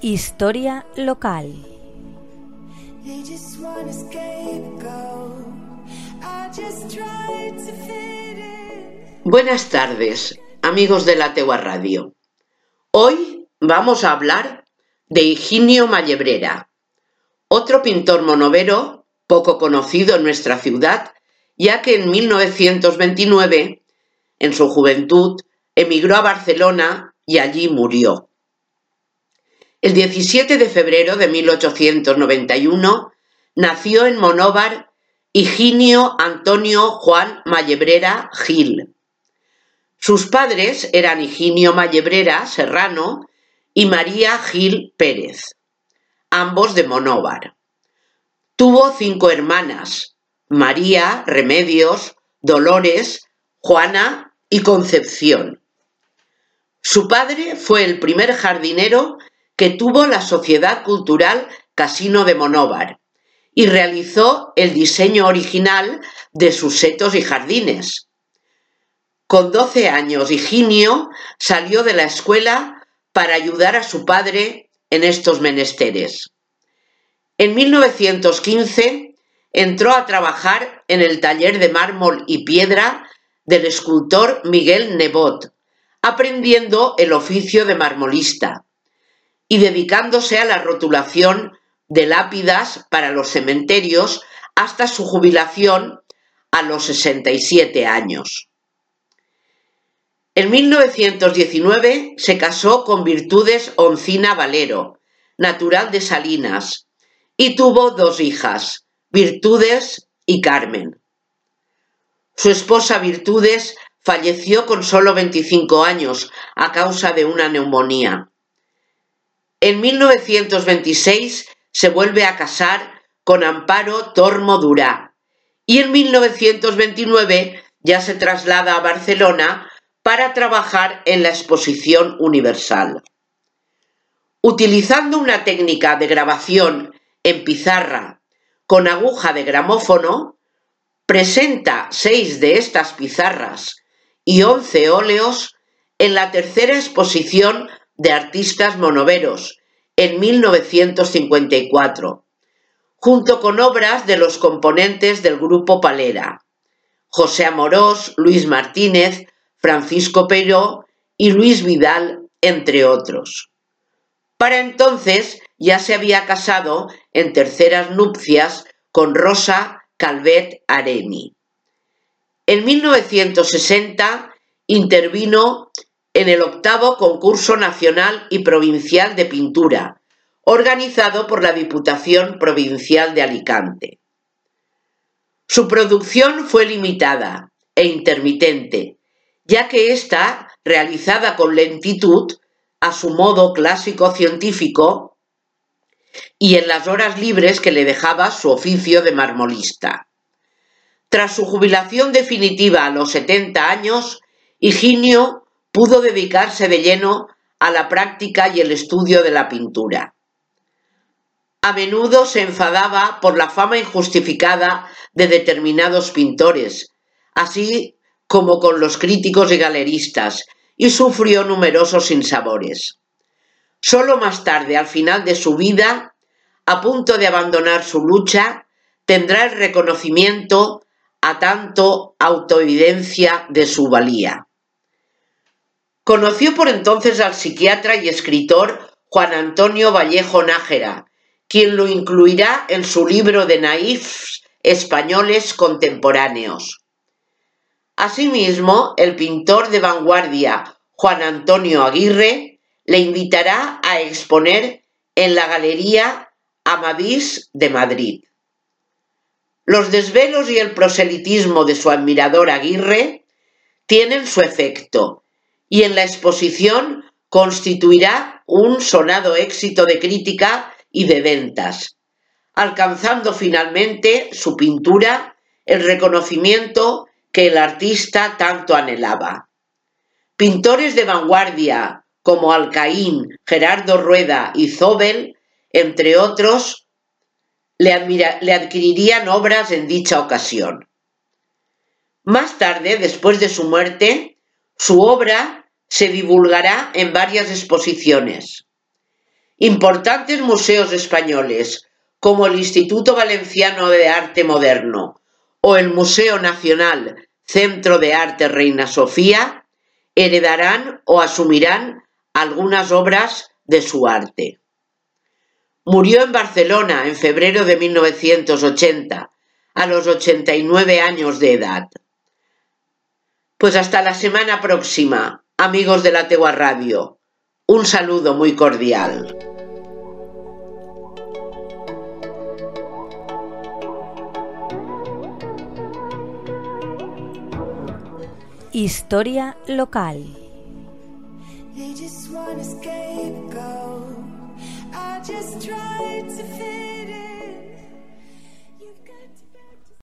Historia local. Buenas tardes, amigos de la Tegua Radio. Hoy vamos a hablar de Higinio Mallebrera, otro pintor monovero poco conocido en nuestra ciudad, ya que en 1929, en su juventud, emigró a Barcelona y allí murió. El 17 de febrero de 1891 nació en Monóvar Higinio Antonio Juan Mallebrera Gil. Sus padres eran Higinio Mallebrera Serrano y María Gil Pérez, ambos de Monóvar. Tuvo cinco hermanas, María, Remedios, Dolores, Juana y Concepción. Su padre fue el primer jardinero que tuvo la Sociedad Cultural Casino de Monóvar y realizó el diseño original de sus setos y jardines. Con 12 años, Higinio salió de la escuela para ayudar a su padre en estos menesteres. En 1915 entró a trabajar en el taller de mármol y piedra del escultor Miguel Nebot, aprendiendo el oficio de marmolista y dedicándose a la rotulación de lápidas para los cementerios hasta su jubilación a los 67 años. En 1919 se casó con Virtudes Oncina Valero, natural de Salinas, y tuvo dos hijas, Virtudes y Carmen. Su esposa Virtudes falleció con solo 25 años a causa de una neumonía. En 1926 se vuelve a casar con Amparo Tormo Durá y en 1929 ya se traslada a Barcelona para trabajar en la Exposición Universal. Utilizando una técnica de grabación en pizarra con aguja de gramófono, presenta seis de estas pizarras y once óleos en la tercera exposición de artistas monoveros en 1954, junto con obras de los componentes del grupo Palera, José Amorós, Luis Martínez, Francisco Peiró y Luis Vidal, entre otros. Para entonces ya se había casado en terceras nupcias con Rosa Calvet Areni. En 1960 intervino en el octavo concurso nacional y provincial de pintura, organizado por la Diputación Provincial de Alicante. Su producción fue limitada e intermitente, ya que ésta, realizada con lentitud, a su modo clásico científico, y en las horas libres que le dejaba su oficio de marmolista. Tras su jubilación definitiva a los 70 años, Higinio pudo dedicarse de lleno a la práctica y el estudio de la pintura. A menudo se enfadaba por la fama injustificada de determinados pintores, así como con los críticos y galeristas, y sufrió numerosos sinsabores. Solo más tarde, al final de su vida, a punto de abandonar su lucha, tendrá el reconocimiento a tanto autoevidencia de su valía. Conoció por entonces al psiquiatra y escritor Juan Antonio Vallejo Nájera, quien lo incluirá en su libro de naifs españoles contemporáneos. Asimismo, el pintor de vanguardia Juan Antonio Aguirre le invitará a exponer en la Galería Amadís de Madrid. Los desvelos y el proselitismo de su admirador Aguirre tienen su efecto y en la exposición constituirá un sonado éxito de crítica y de ventas, alcanzando finalmente su pintura el reconocimiento que el artista tanto anhelaba. Pintores de vanguardia como Alcaín, Gerardo Rueda y Zobel entre otros, le, adquirirían obras en dicha ocasión. Más tarde, después de su muerte, su obra se divulgará en varias exposiciones. Importantes museos españoles, como el Instituto Valenciano de Arte Moderno o el Museo Nacional Centro de Arte Reina Sofía, heredarán o asumirán algunas obras de su arte. Murió en Barcelona en febrero de 1980, a los 89 años de edad. Pues hasta la semana próxima, amigos de la Tegua Radio. Un saludo muy cordial. Historia local. I just tried to